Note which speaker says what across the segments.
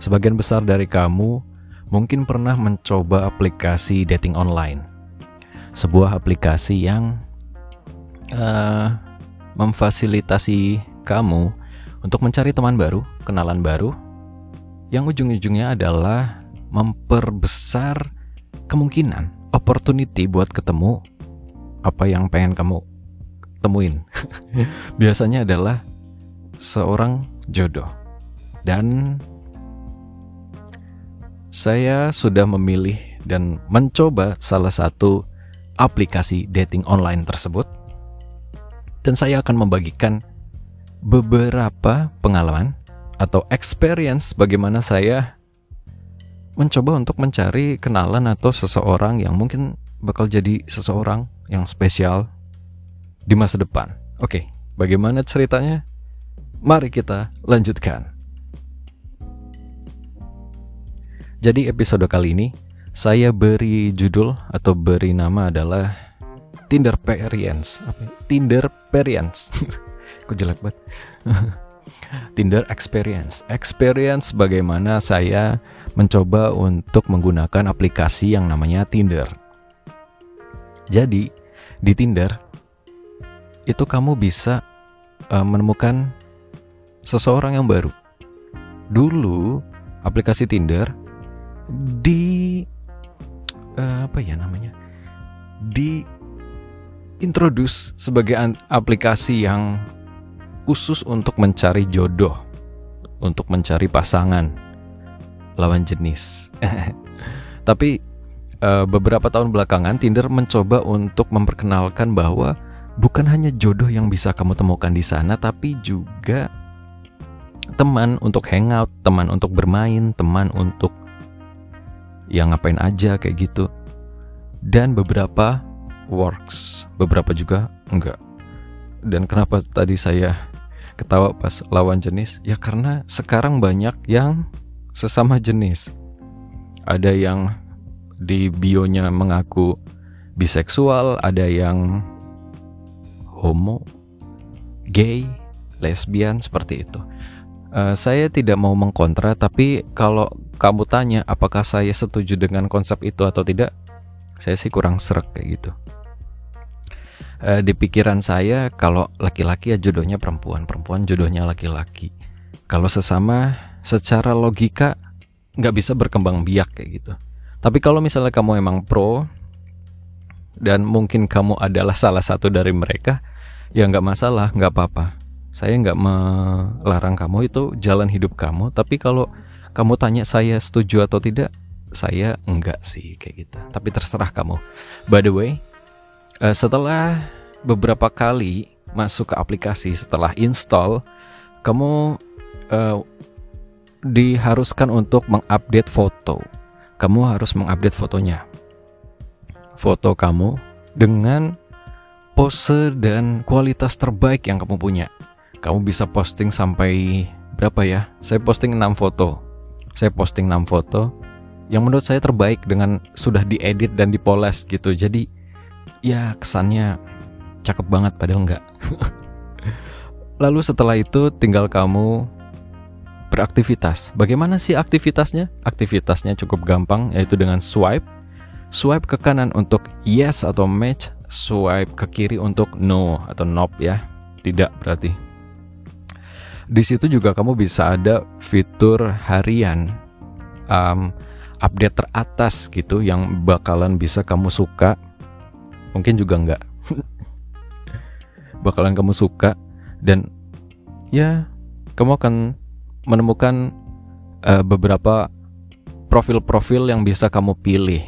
Speaker 1: sebagian besar dari kamu mungkin pernah mencoba aplikasi dating online. Sebuah aplikasi yang uh, memfasilitasi kamu untuk mencari teman baru, kenalan baru, yang ujung-ujungnya adalah memperbesar kemungkinan opportunity buat ketemu apa yang pengen kamu temuin. Biasanya adalah seorang jodoh. Dan saya sudah memilih dan mencoba salah satu aplikasi dating online tersebut. Dan saya akan membagikan beberapa pengalaman atau experience bagaimana saya mencoba untuk mencari kenalan atau seseorang yang mungkin bakal jadi seseorang yang spesial di masa depan. Oke, bagaimana ceritanya? Mari kita lanjutkan. Jadi episode kali ini saya beri judul atau beri nama adalah Tinder Experience. Apa? Ya? Tinder Experience. Kok jelek banget. Tinder Experience. Experience bagaimana saya mencoba untuk menggunakan aplikasi yang namanya Tinder. Jadi, di Tinder itu kamu bisa uh, menemukan seseorang yang baru. Dulu aplikasi Tinder di uh, apa ya namanya? di introduce sebagai aplikasi yang khusus untuk mencari jodoh, untuk mencari pasangan lawan jenis. Tapi uh, beberapa tahun belakangan Tinder mencoba untuk memperkenalkan bahwa bukan hanya jodoh yang bisa kamu temukan di sana, tapi juga teman untuk hangout, teman untuk bermain, teman untuk yang ngapain aja kayak gitu. Dan beberapa works, beberapa juga enggak. Dan kenapa tadi saya ketawa pas lawan jenis? Ya karena sekarang banyak yang sesama jenis. Ada yang di bionya mengaku biseksual, ada yang homo, gay, lesbian seperti itu. Uh, saya tidak mau mengkontra, tapi kalau kamu tanya apakah saya setuju dengan konsep itu atau tidak, saya sih kurang serak kayak gitu. Uh, di pikiran saya kalau laki-laki ya jodohnya perempuan, perempuan jodohnya laki-laki. Kalau sesama secara logika nggak bisa berkembang biak kayak gitu. Tapi kalau misalnya kamu emang pro dan mungkin kamu adalah salah satu dari mereka, ya nggak masalah, nggak apa-apa. Saya nggak melarang kamu itu jalan hidup kamu, tapi kalau kamu tanya saya setuju atau tidak, saya enggak sih kayak gitu. Tapi terserah kamu. By the way, uh, setelah beberapa kali masuk ke aplikasi setelah install, kamu uh, diharuskan untuk mengupdate foto. Kamu harus mengupdate fotonya. Foto kamu dengan pose dan kualitas terbaik yang kamu punya. Kamu bisa posting sampai berapa ya? Saya posting 6 foto saya posting 6 foto yang menurut saya terbaik dengan sudah diedit dan dipoles gitu. Jadi ya kesannya cakep banget padahal enggak. Lalu setelah itu tinggal kamu beraktivitas. Bagaimana sih aktivitasnya? Aktivitasnya cukup gampang yaitu dengan swipe. Swipe ke kanan untuk yes atau match, swipe ke kiri untuk no atau nope ya. Tidak berarti. Di situ juga kamu bisa ada fitur harian, um, update teratas gitu yang bakalan bisa kamu suka. Mungkin juga enggak. bakalan kamu suka dan ya kamu akan menemukan uh, beberapa profil-profil yang bisa kamu pilih.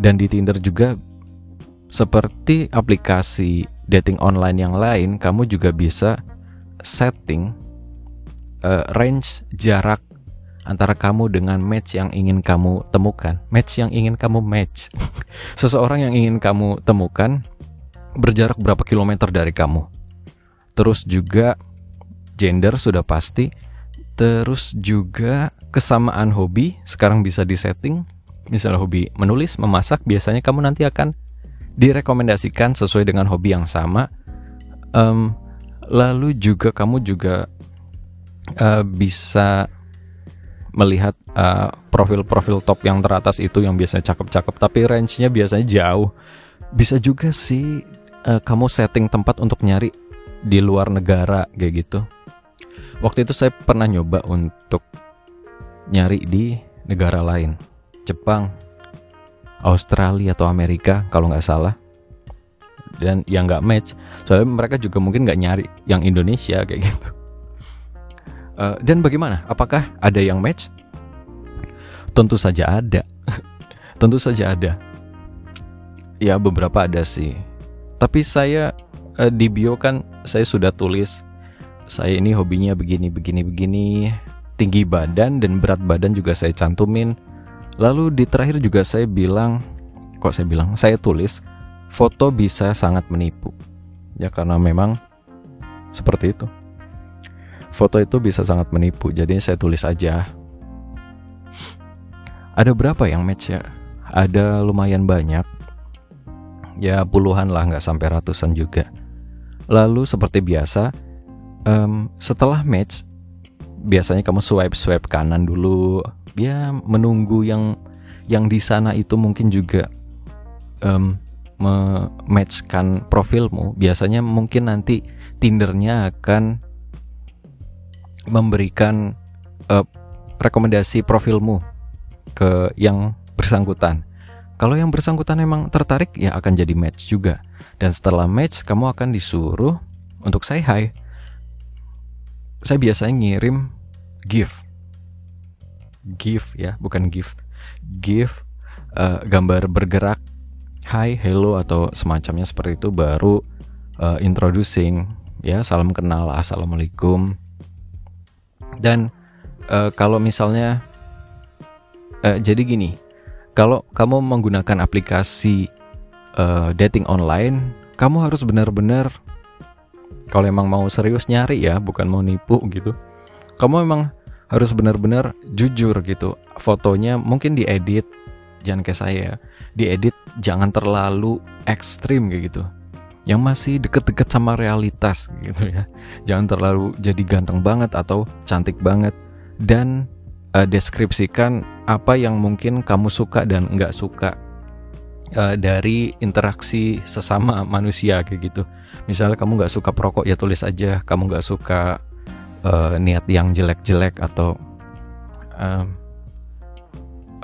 Speaker 1: Dan di Tinder juga seperti aplikasi dating online yang lain, kamu juga bisa setting uh, range jarak antara kamu dengan match yang ingin kamu temukan. Match yang ingin kamu match. Seseorang yang ingin kamu temukan berjarak berapa kilometer dari kamu. Terus juga gender sudah pasti. Terus juga kesamaan hobi sekarang bisa disetting. Misalnya hobi menulis, memasak, biasanya kamu nanti akan direkomendasikan sesuai dengan hobi yang sama. Um, lalu juga kamu juga uh, bisa melihat uh, profil-profil top yang teratas itu yang biasanya cakep-cakep tapi range-nya biasanya jauh. Bisa juga sih uh, kamu setting tempat untuk nyari di luar negara kayak gitu. Waktu itu saya pernah nyoba untuk nyari di negara lain, Jepang, Australia atau Amerika kalau nggak salah. Dan yang nggak match, soalnya mereka juga mungkin nggak nyari yang Indonesia kayak gitu. Uh, dan bagaimana? Apakah ada yang match? Tentu saja ada. Tentu saja ada. Ya beberapa ada sih. Tapi saya uh, di bio kan saya sudah tulis saya ini hobinya begini begini begini. Tinggi badan dan berat badan juga saya cantumin. Lalu di terakhir juga saya bilang, kok saya bilang, saya tulis foto bisa sangat menipu. Ya karena memang seperti itu. Foto itu bisa sangat menipu. Jadi saya tulis aja. Ada berapa yang match ya? Ada lumayan banyak. Ya puluhan lah nggak sampai ratusan juga. Lalu seperti biasa um, setelah match biasanya kamu swipe swipe kanan dulu. Ya menunggu yang yang di sana itu mungkin juga um, mematchkan profilmu biasanya mungkin nanti Tindernya akan memberikan uh, rekomendasi profilmu ke yang bersangkutan. Kalau yang bersangkutan memang tertarik, ya akan jadi match juga. Dan setelah match, kamu akan disuruh untuk say hi. Saya biasanya ngirim gift, gift ya, bukan gift, gift uh, gambar bergerak, hi, hello atau semacamnya seperti itu, baru uh, introducing, ya, salam kenal, assalamualaikum, dan uh, kalau misalnya uh, jadi gini, kalau kamu menggunakan aplikasi uh, dating online, kamu harus benar-benar kalau emang mau serius nyari ya, bukan mau nipu gitu. Kamu emang harus benar-benar jujur gitu. Fotonya mungkin diedit, jangan kayak saya, diedit jangan terlalu ekstrim kayak gitu yang masih deket-deket sama realitas gitu ya. Jangan terlalu jadi ganteng banget atau cantik banget dan uh, deskripsikan apa yang mungkin kamu suka dan nggak suka uh, dari interaksi sesama manusia kayak gitu. Misalnya kamu nggak suka perokok ya tulis aja kamu nggak suka uh, niat yang jelek-jelek atau uh,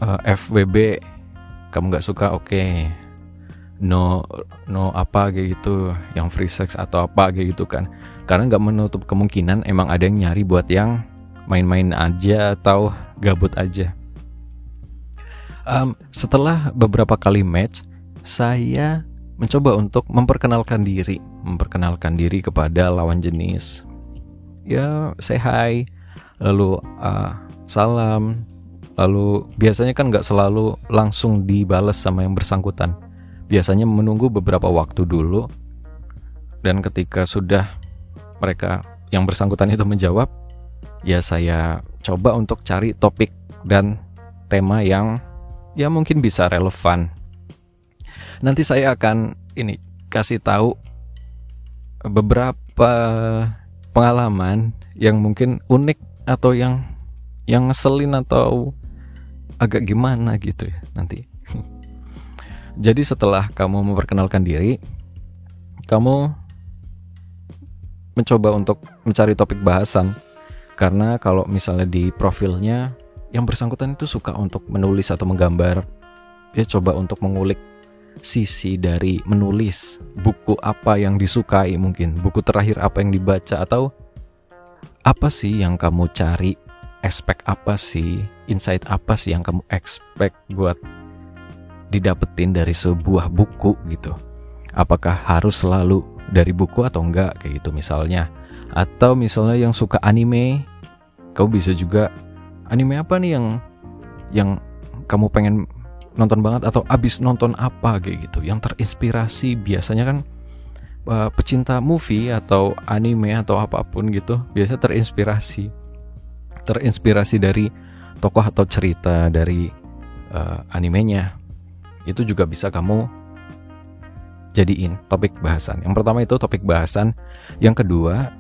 Speaker 1: uh, FWB kamu nggak suka? Oke. Okay no no apa kayak gitu. Yang free sex atau apa kayak gitu kan. Karena nggak menutup kemungkinan emang ada yang nyari buat yang main-main aja atau gabut aja. Um, setelah beberapa kali match saya mencoba untuk memperkenalkan diri. Memperkenalkan diri kepada lawan jenis. Ya say hi. Lalu uh, salam lalu biasanya kan nggak selalu langsung dibales sama yang bersangkutan. Biasanya menunggu beberapa waktu dulu dan ketika sudah mereka yang bersangkutan itu menjawab ya saya coba untuk cari topik dan tema yang ya mungkin bisa relevan. Nanti saya akan ini kasih tahu beberapa pengalaman yang mungkin unik atau yang yang ngeselin atau agak gimana gitu ya nanti jadi setelah kamu memperkenalkan diri, kamu mencoba untuk mencari topik bahasan. Karena kalau misalnya di profilnya yang bersangkutan itu suka untuk menulis atau menggambar, ya coba untuk mengulik sisi dari menulis buku apa yang disukai mungkin, buku terakhir apa yang dibaca atau apa sih yang kamu cari, aspek apa sih, insight apa sih yang kamu expect buat didapetin dari sebuah buku gitu. Apakah harus selalu dari buku atau enggak kayak gitu misalnya. Atau misalnya yang suka anime, kamu bisa juga anime apa nih yang yang kamu pengen nonton banget atau abis nonton apa kayak gitu yang terinspirasi biasanya kan uh, pecinta movie atau anime atau apa pun gitu biasa terinspirasi terinspirasi dari tokoh atau cerita dari uh, animenya itu juga bisa kamu jadiin topik bahasan. Yang pertama itu topik bahasan, yang kedua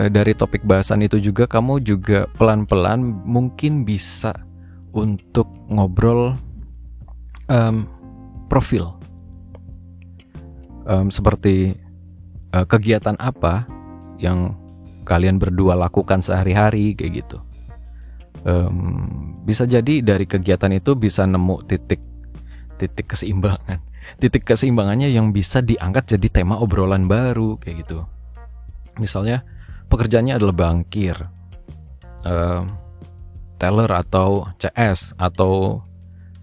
Speaker 1: uh, dari topik bahasan itu juga kamu juga pelan-pelan mungkin bisa untuk ngobrol um, profil um, seperti uh, kegiatan apa yang kalian berdua lakukan sehari-hari kayak gitu. Um, bisa jadi dari kegiatan itu bisa nemu titik titik keseimbangan, titik keseimbangannya yang bisa diangkat jadi tema obrolan baru kayak gitu. Misalnya pekerjaannya adalah bangkir, uh, teller atau CS atau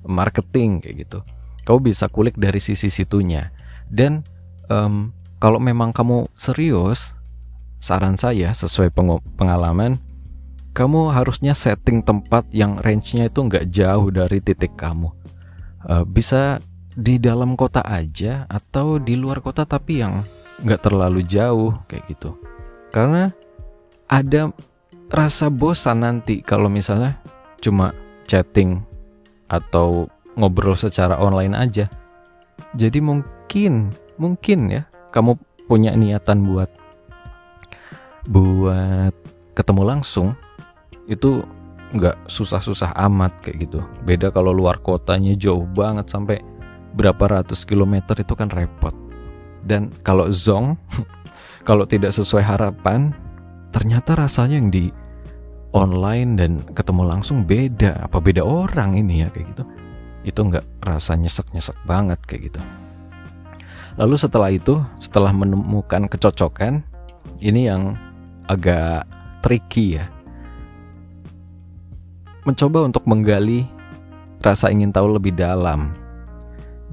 Speaker 1: marketing kayak gitu. Kau bisa kulik dari sisi situnya dan um, kalau memang kamu serius, saran saya sesuai pengalaman, kamu harusnya setting tempat yang range-nya itu nggak jauh dari titik kamu. Uh, bisa di dalam kota aja atau di luar kota tapi yang nggak terlalu jauh kayak gitu. Karena ada rasa bosan nanti kalau misalnya cuma chatting atau ngobrol secara online aja. Jadi mungkin mungkin ya kamu punya niatan buat buat ketemu langsung itu nggak susah-susah amat kayak gitu. Beda kalau luar kotanya jauh banget sampai berapa ratus kilometer itu kan repot. Dan kalau zong kalau tidak sesuai harapan ternyata rasanya yang di online dan ketemu langsung beda. Apa beda orang ini ya kayak gitu. Itu nggak rasa nyesek nyesek banget kayak gitu. Lalu setelah itu, setelah menemukan kecocokan, ini yang agak tricky ya. Mencoba untuk menggali rasa ingin tahu lebih dalam.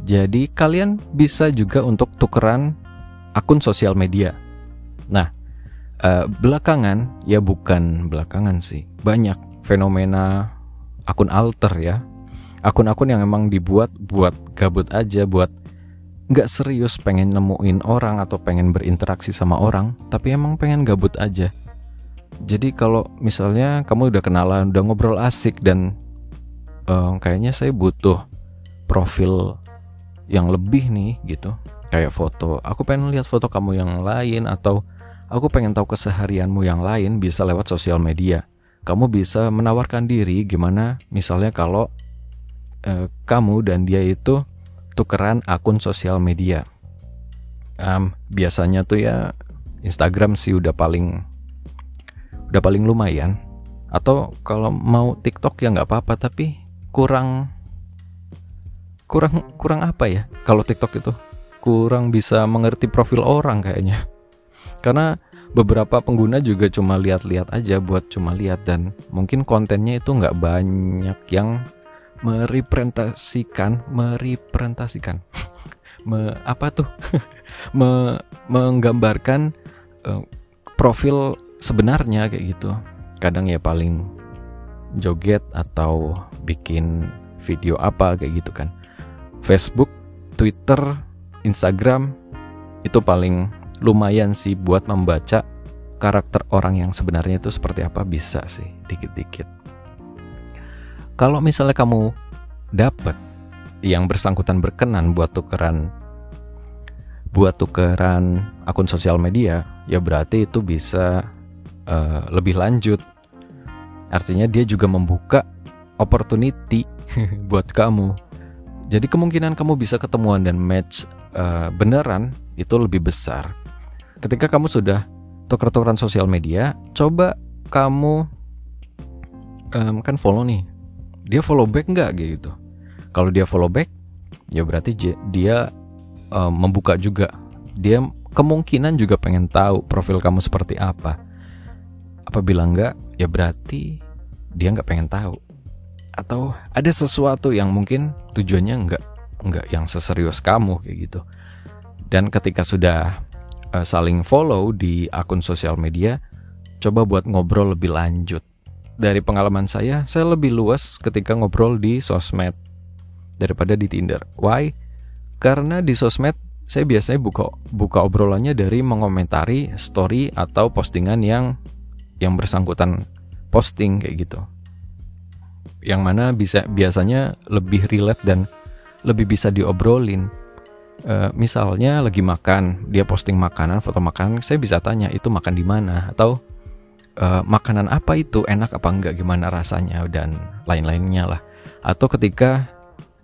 Speaker 1: Jadi kalian bisa juga untuk tukeran akun sosial media. Nah, eh, belakangan ya bukan belakangan sih, banyak fenomena akun alter ya. Akun-akun yang emang dibuat buat gabut aja, buat nggak serius pengen nemuin orang atau pengen berinteraksi sama orang, tapi emang pengen gabut aja. Jadi kalau misalnya kamu udah kenalan, udah ngobrol asik dan uh, kayaknya saya butuh profil yang lebih nih gitu, kayak foto. Aku pengen lihat foto kamu yang lain atau aku pengen tahu keseharianmu yang lain bisa lewat sosial media. Kamu bisa menawarkan diri gimana misalnya kalau uh, kamu dan dia itu tukeran akun sosial media. Um, biasanya tuh ya Instagram sih udah paling udah paling lumayan. Atau kalau mau TikTok ya nggak apa-apa tapi kurang kurang kurang apa ya kalau TikTok itu kurang bisa mengerti profil orang kayaknya. Karena beberapa pengguna juga cuma lihat-lihat aja buat cuma lihat dan mungkin kontennya itu nggak banyak yang merepresentasikan merepresentasikan me, apa tuh me, menggambarkan uh, profil sebenarnya kayak gitu. Kadang ya paling joget atau bikin video apa kayak gitu kan. Facebook Twitter Instagram itu paling lumayan sih buat membaca karakter orang yang sebenarnya itu seperti apa bisa sih dikit-dikit. Kalau misalnya kamu dapat yang bersangkutan berkenan buat tukeran buat tukeran akun sosial media, ya berarti itu bisa uh, lebih lanjut. Artinya dia juga membuka opportunity buat kamu. Jadi kemungkinan kamu bisa ketemuan dan match uh, beneran itu lebih besar. Ketika kamu sudah tuker-tukeran sosial media, coba kamu um, kan follow nih dia follow back nggak gitu kalau dia follow back ya berarti dia uh, membuka juga dia kemungkinan juga pengen tahu profil kamu seperti apa apabila enggak ya berarti dia nggak pengen tahu atau ada sesuatu yang mungkin tujuannya nggak nggak yang seserius kamu kayak gitu dan ketika sudah uh, saling follow di akun sosial media coba buat ngobrol lebih lanjut dari pengalaman saya, saya lebih luas ketika ngobrol di sosmed daripada di Tinder. Why? Karena di sosmed saya biasanya buka buka obrolannya dari mengomentari story atau postingan yang yang bersangkutan posting kayak gitu. Yang mana bisa biasanya lebih relate dan lebih bisa diobrolin. E, misalnya lagi makan, dia posting makanan, foto makanan, saya bisa tanya itu makan di mana? Atau uh, makanan apa itu? Enak apa enggak? Gimana rasanya? Dan lain-lainnya lah. Atau ketika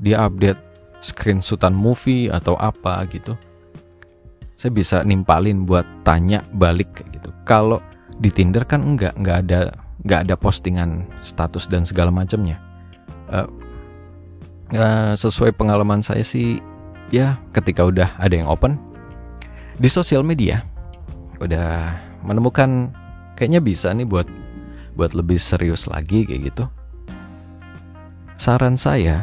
Speaker 1: dia update screenshotan movie atau apa gitu saya bisa nimpalin buat tanya balik kayak gitu. Kalau di Tinder kan enggak enggak ada enggak ada postingan status dan segala macamnya uh, uh, sesuai pengalaman saya sih ya ketika udah ada yang open di sosial media udah menemukan kayaknya bisa nih buat buat lebih serius lagi kayak gitu. Saran saya,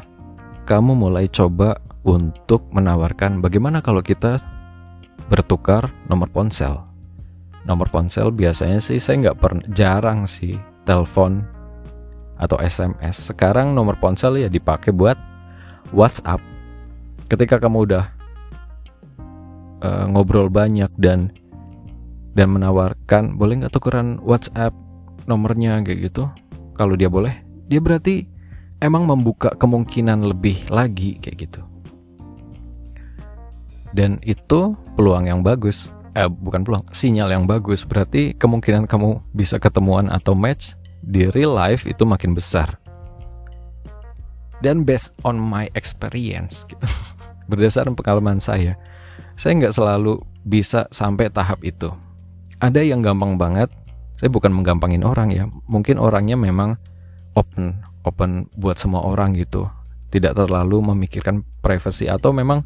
Speaker 1: kamu mulai coba untuk menawarkan bagaimana kalau kita bertukar nomor ponsel. Nomor ponsel biasanya sih saya nggak pernah jarang sih telepon atau SMS. Sekarang nomor ponsel ya dipakai buat WhatsApp. Ketika kamu udah uh, ngobrol banyak dan dan menawarkan boleh nggak tukeran WhatsApp nomornya kayak gitu kalau dia boleh dia berarti emang membuka kemungkinan lebih lagi kayak gitu dan itu peluang yang bagus eh bukan peluang sinyal yang bagus. Berarti kemungkinan kamu bisa ketemuan atau match di real life itu makin besar. Dan based on my experience gitu. Berdasarkan pengalaman saya saya nggak selalu bisa sampai tahap itu. Ada yang gampang banget saya bukan menggampangin orang ya. Mungkin orangnya memang open open buat semua orang gitu. Tidak terlalu memikirkan privasi atau memang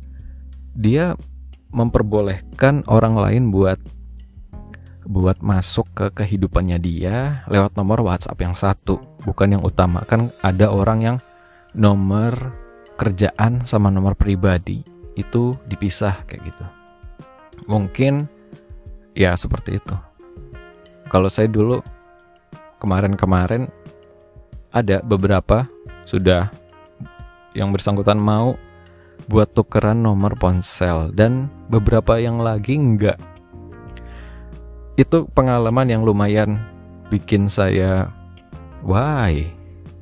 Speaker 1: dia memperbolehkan orang lain buat buat masuk ke kehidupannya dia lewat nomor WhatsApp yang satu. Bukan yang utama. Kan ada orang yang nomor kerjaan sama nomor pribadi. Itu dipisah kayak gitu. Mungkin ya seperti itu. Kalau saya dulu kemarin-kemarin ada beberapa sudah yang bersangkutan mau buat tukeran nomor ponsel. Dan beberapa yang lagi enggak itu pengalaman yang lumayan bikin saya why?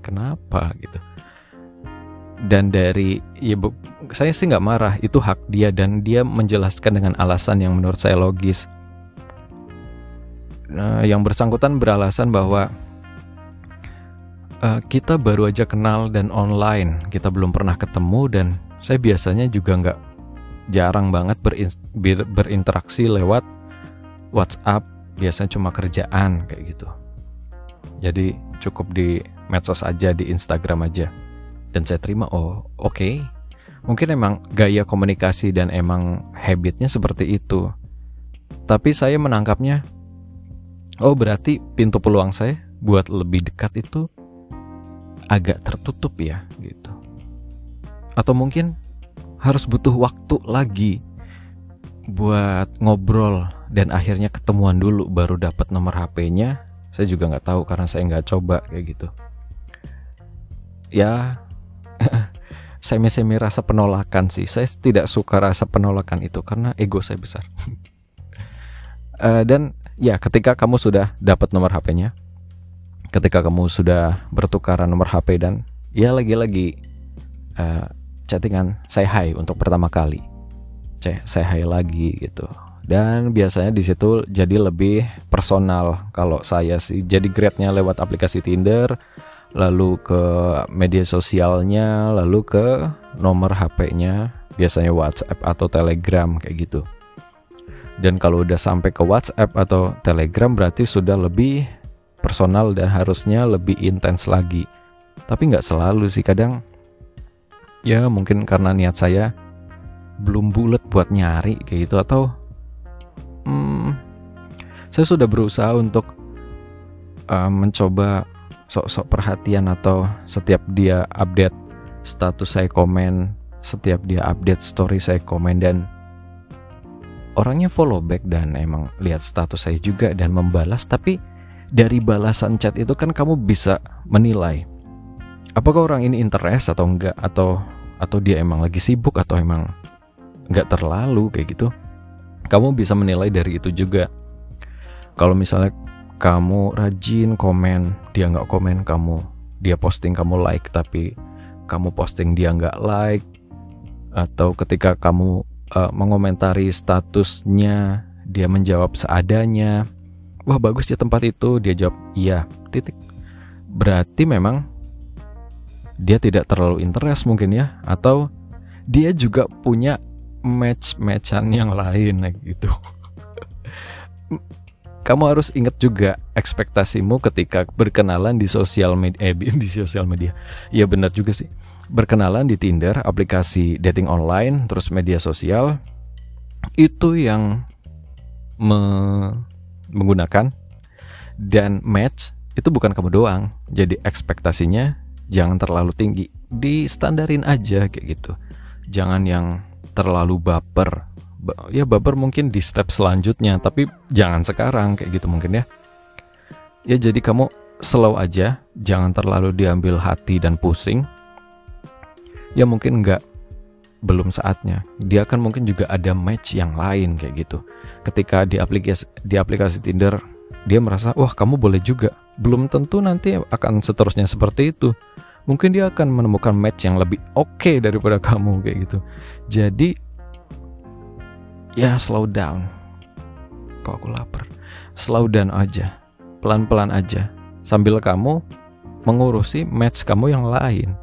Speaker 1: Kenapa? gitu. Dan dari ya bu, saya sih nggak marah. Itu hak dia dan dia menjelaskan dengan alasan yang menurut saya logis. Uh, yang bersangkutan beralasan bahwa uh, kita baru aja kenal dan online, kita belum pernah ketemu dan saya biasanya juga nggak jarang banget berin ber berinteraksi lewat WhatsApp, biasanya cuma kerjaan kayak gitu. Jadi cukup di medsos aja, di Instagram aja. Dan saya terima, oh oke. Okay. Mungkin emang gaya komunikasi dan emang habitnya seperti itu. Tapi saya menangkapnya Oh berarti pintu peluang saya buat lebih dekat itu agak tertutup ya gitu. Atau mungkin harus butuh waktu lagi buat ngobrol dan akhirnya ketemuan dulu baru dapat nomor HP-nya. Saya juga nggak tahu karena saya nggak coba kayak gitu. Ya, semi-semi rasa penolakan sih. Saya tidak suka rasa penolakan itu karena ego saya besar. uh, dan ya ketika kamu sudah dapat nomor HP-nya, ketika kamu sudah bertukaran nomor HP dan ya lagi-lagi uh, chattingan say hi untuk pertama kali, cek say hi lagi gitu. Dan biasanya di situ jadi lebih personal kalau saya sih jadi grade-nya lewat aplikasi Tinder, lalu ke media sosialnya, lalu ke nomor HP-nya, biasanya WhatsApp atau Telegram kayak gitu. Dan kalau udah sampai ke WhatsApp atau Telegram berarti sudah lebih personal dan harusnya lebih intens lagi. Tapi nggak selalu sih kadang ya mungkin karena niat saya belum bulat buat nyari kayak gitu atau hmm, saya sudah berusaha untuk uh, mencoba sok-sok perhatian atau setiap dia update status saya komen, setiap dia update story saya komen dan orangnya follow back dan emang lihat status saya juga dan membalas. Tapi dari balasan chat itu kan kamu bisa menilai apakah orang ini interest atau enggak atau atau dia emang lagi sibuk atau emang enggak terlalu kayak gitu kamu bisa menilai dari itu juga. Kalau misalnya kamu rajin komen dia nggak komen kamu dia posting kamu like tapi kamu posting dia nggak like atau ketika kamu uh, mengomentari statusnya, dia menjawab seadanya, wah bagus ya tempat itu. Dia jawab iya. Titik. Berarti memang dia tidak terlalu interest mungkin ya atau dia juga punya match-matchan yang lain gitu. Kamu harus ingat juga ekspektasimu ketika berkenalan di sosial media eh, di sosial media. Ya benar juga sih. Berkenalan di Tinder aplikasi dating online terus media sosial itu yang me menggunakan dan match itu bukan kamu doang. Jadi ekspektasinya jangan terlalu tinggi. Di standarin aja kayak gitu. Jangan yang terlalu baper. Ya baper mungkin di step selanjutnya tapi jangan sekarang kayak gitu mungkin ya. Ya jadi kamu slow aja. Jangan terlalu diambil hati dan pusing. Ya mungkin nggak belum saatnya. Dia kan mungkin juga ada match yang lain kayak gitu. Ketika di aplikasi di aplikasi Tinder dia merasa wah kamu boleh juga belum tentu nanti akan seterusnya seperti itu. Mungkin dia akan menemukan match yang lebih oke okay daripada kamu kayak gitu. Jadi ya slow down. Kok aku lapar? Slow down aja. Pelan-pelan aja. Sambil kamu mengurusi match kamu yang lain.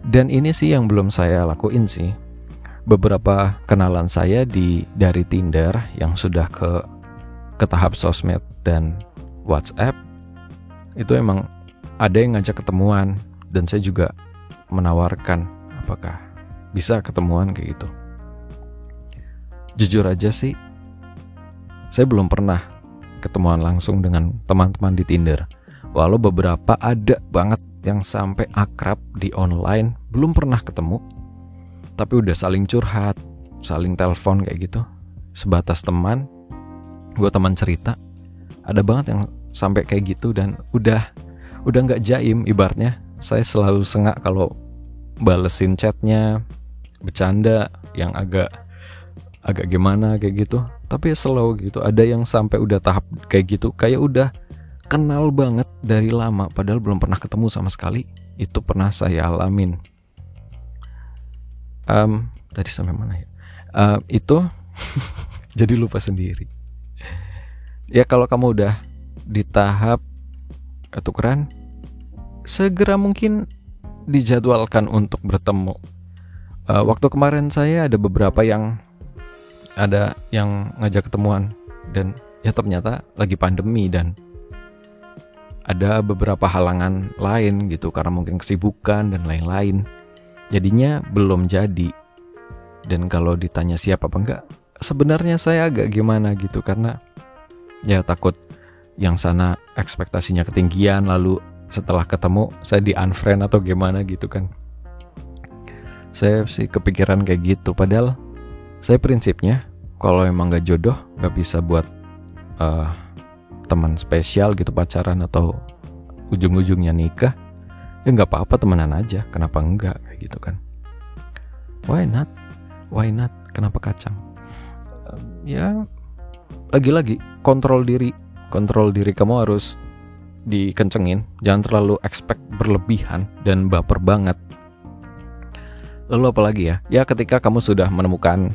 Speaker 1: Dan ini sih yang belum saya lakuin sih. Beberapa kenalan saya di dari Tinder yang sudah ke ke tahap sosmed dan WhatsApp itu emang ada yang ngajak ketemuan dan saya juga menawarkan apakah bisa ketemuan kayak gitu jujur aja sih, saya belum pernah ketemuan langsung dengan teman-teman di Tinder. Walau beberapa ada banget yang sampai akrab di online, belum pernah ketemu. Tapi udah saling curhat, saling telepon kayak gitu. Sebatas teman, gue teman cerita. Ada banget yang sampai kayak gitu dan udah udah nggak jaim ibaratnya. Saya selalu sengak kalau balesin chatnya, bercanda yang agak agak gimana kayak gitu. Tapi slow gitu ada yang sampai udah tahap kayak gitu kayak udah kenal banget dari lama padahal belum pernah ketemu sama sekali. Itu pernah saya alamin. Um, tadi sampai mana ya? Uh, itu jadi lupa sendiri. Ya kalau kamu udah di tahap tukeran segera mungkin dijadwalkan untuk bertemu uh, waktu kemarin saya ada beberapa yang ada yang ngajak ketemuan dan ya ternyata lagi pandemi dan ada beberapa halangan lain gitu karena mungkin kesibukan dan lain-lain. Jadinya belum jadi. Dan kalau ditanya siapa apa enggak, sebenarnya saya agak gimana gitu karena ya takut yang sana ekspektasinya ketinggian lalu setelah ketemu saya di unfriend atau gimana gitu kan. Saya sih kepikiran kayak gitu padahal saya prinsipnya kalau emang gak jodoh gak bisa buat uh, teman spesial gitu pacaran atau ujung-ujungnya nikah ya nggak apa-apa temenan aja kenapa enggak kayak gitu kan. Why not? Why not? Kenapa kacang? Uh, ya lagi-lagi kontrol diri kontrol diri kamu harus dikencengin. Jangan terlalu expect berlebihan dan baper banget. Lalu apalagi ya? Ya ketika kamu sudah menemukan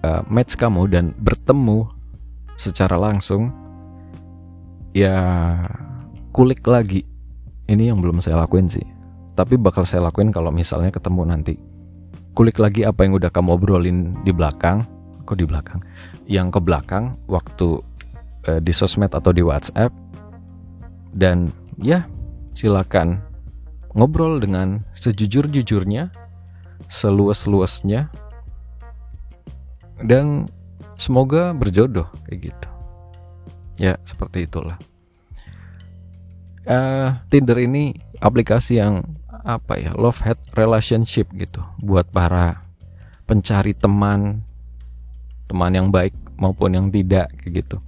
Speaker 1: uh, match kamu dan bertemu secara langsung ya kulik lagi. Ini yang belum saya lakuin sih. Tapi bakal saya lakuin kalau misalnya ketemu nanti. Kulik lagi apa yang udah kamu obrolin di belakang kok di belakang? Yang ke belakang waktu uh, di sosmed atau di WhatsApp. Dan ya silakan ngobrol dengan sejujur-jujurnya seluas-luasnya dan semoga berjodoh kayak gitu. Ya seperti itulah. Uh, Tinder ini aplikasi yang apa ya love hate relationship gitu buat para pencari teman teman yang baik maupun yang tidak kayak gitu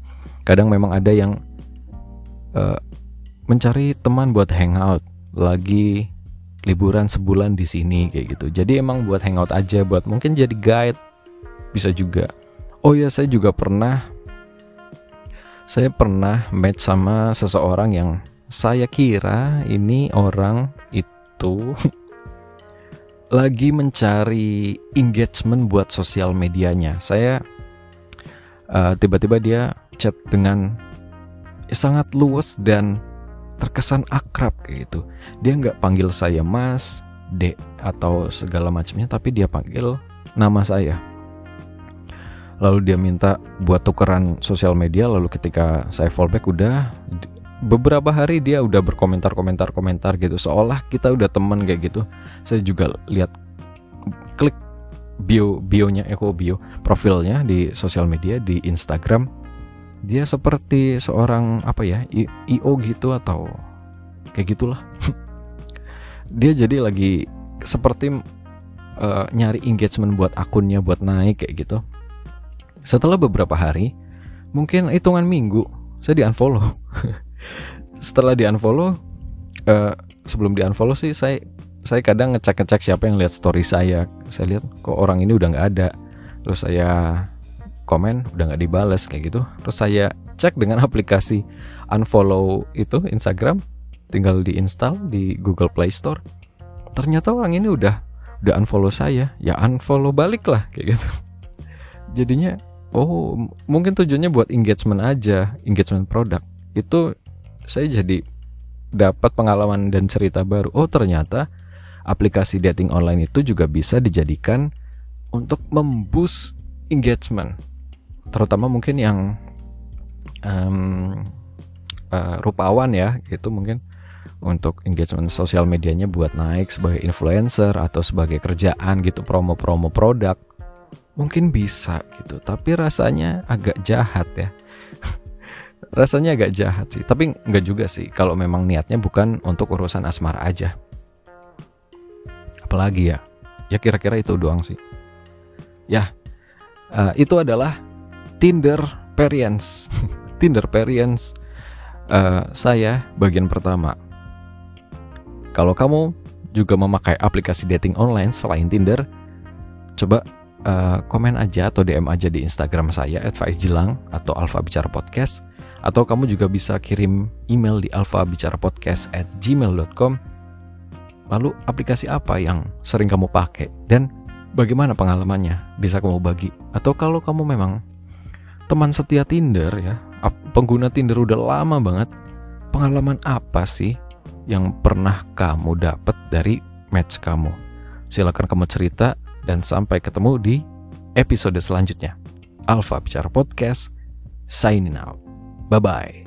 Speaker 1: kadang memang ada yang uh, mencari teman buat hangout. Lagi liburan sebulan di sini kayak gitu. Jadi emang buat hangout aja buat mungkin jadi guide. Bisa juga. Oh ya saya juga pernah saya pernah match sama seseorang yang saya kira ini orang itu lagi mencari engagement buat sosial medianya. Saya tiba uh, tiba-tiba dia chat dengan sangat luas dan terkesan akrab kayak gitu. Dia nggak panggil saya Mas, Dek atau segala macamnya, tapi dia panggil nama saya. Lalu dia minta buat tukeran sosial media, lalu ketika saya fallback udah beberapa hari dia udah berkomentar-komentar komentar gitu seolah kita udah temen kayak gitu. Saya juga lihat klik bio bionya Eko bio profilnya di sosial media di Instagram dia seperti seorang apa ya IO gitu atau kayak gitulah. Dia jadi lagi seperti uh, nyari engagement buat akunnya buat naik kayak gitu. Setelah beberapa hari mungkin hitungan minggu saya di unfollow setelah di unfollow uh, sebelum di unfollow sih saya saya kadang ngecek ngecek siapa yang lihat story saya. Saya lihat kok orang ini udah nggak ada? Terus saya komen udah nggak dibales kayak gitu. Terus saya cek dengan aplikasi unfollow itu Instagram tinggal diinstal di Google Play Store. Ternyata orang ini udah udah unfollow saya. Ya unfollow balik lah kayak gitu. Jadinya oh mungkin tujuannya buat engagement aja engagement produk. Itu saya jadi dapat pengalaman dan cerita baru. Oh, ternyata aplikasi dating online itu juga bisa dijadikan untuk memboost engagement. Terutama mungkin yang um, uh, rupawan ya, itu mungkin untuk engagement sosial medianya buat naik sebagai influencer atau sebagai kerjaan gitu promo-promo produk mungkin bisa gitu. Tapi rasanya agak jahat ya. Rasanya agak jahat sih. Tapi nggak juga sih kalau memang niatnya bukan untuk urusan asmara aja. Apalagi ya? Ya kira-kira itu doang sih. Ya uh, itu adalah Tinder Perience Tinder Perience uh, saya bagian pertama kalau kamu juga memakai aplikasi dating online selain Tinder coba uh, komen aja atau DM aja di Instagram saya @faizjilang atau Alfa Bicara Podcast atau kamu juga bisa kirim email di alfabicarapodcast@gmail.com. Lalu aplikasi apa yang sering kamu pakai dan bagaimana pengalamannya? Bisa kamu bagi. Atau kalau kamu memang teman setia Tinder ya, pengguna Tinder udah lama banget, pengalaman apa sih yang pernah kamu dapat dari match kamu? Silakan kamu cerita dan sampai ketemu di episode selanjutnya. Alfa Bicara Podcast, signing out. Bye bye.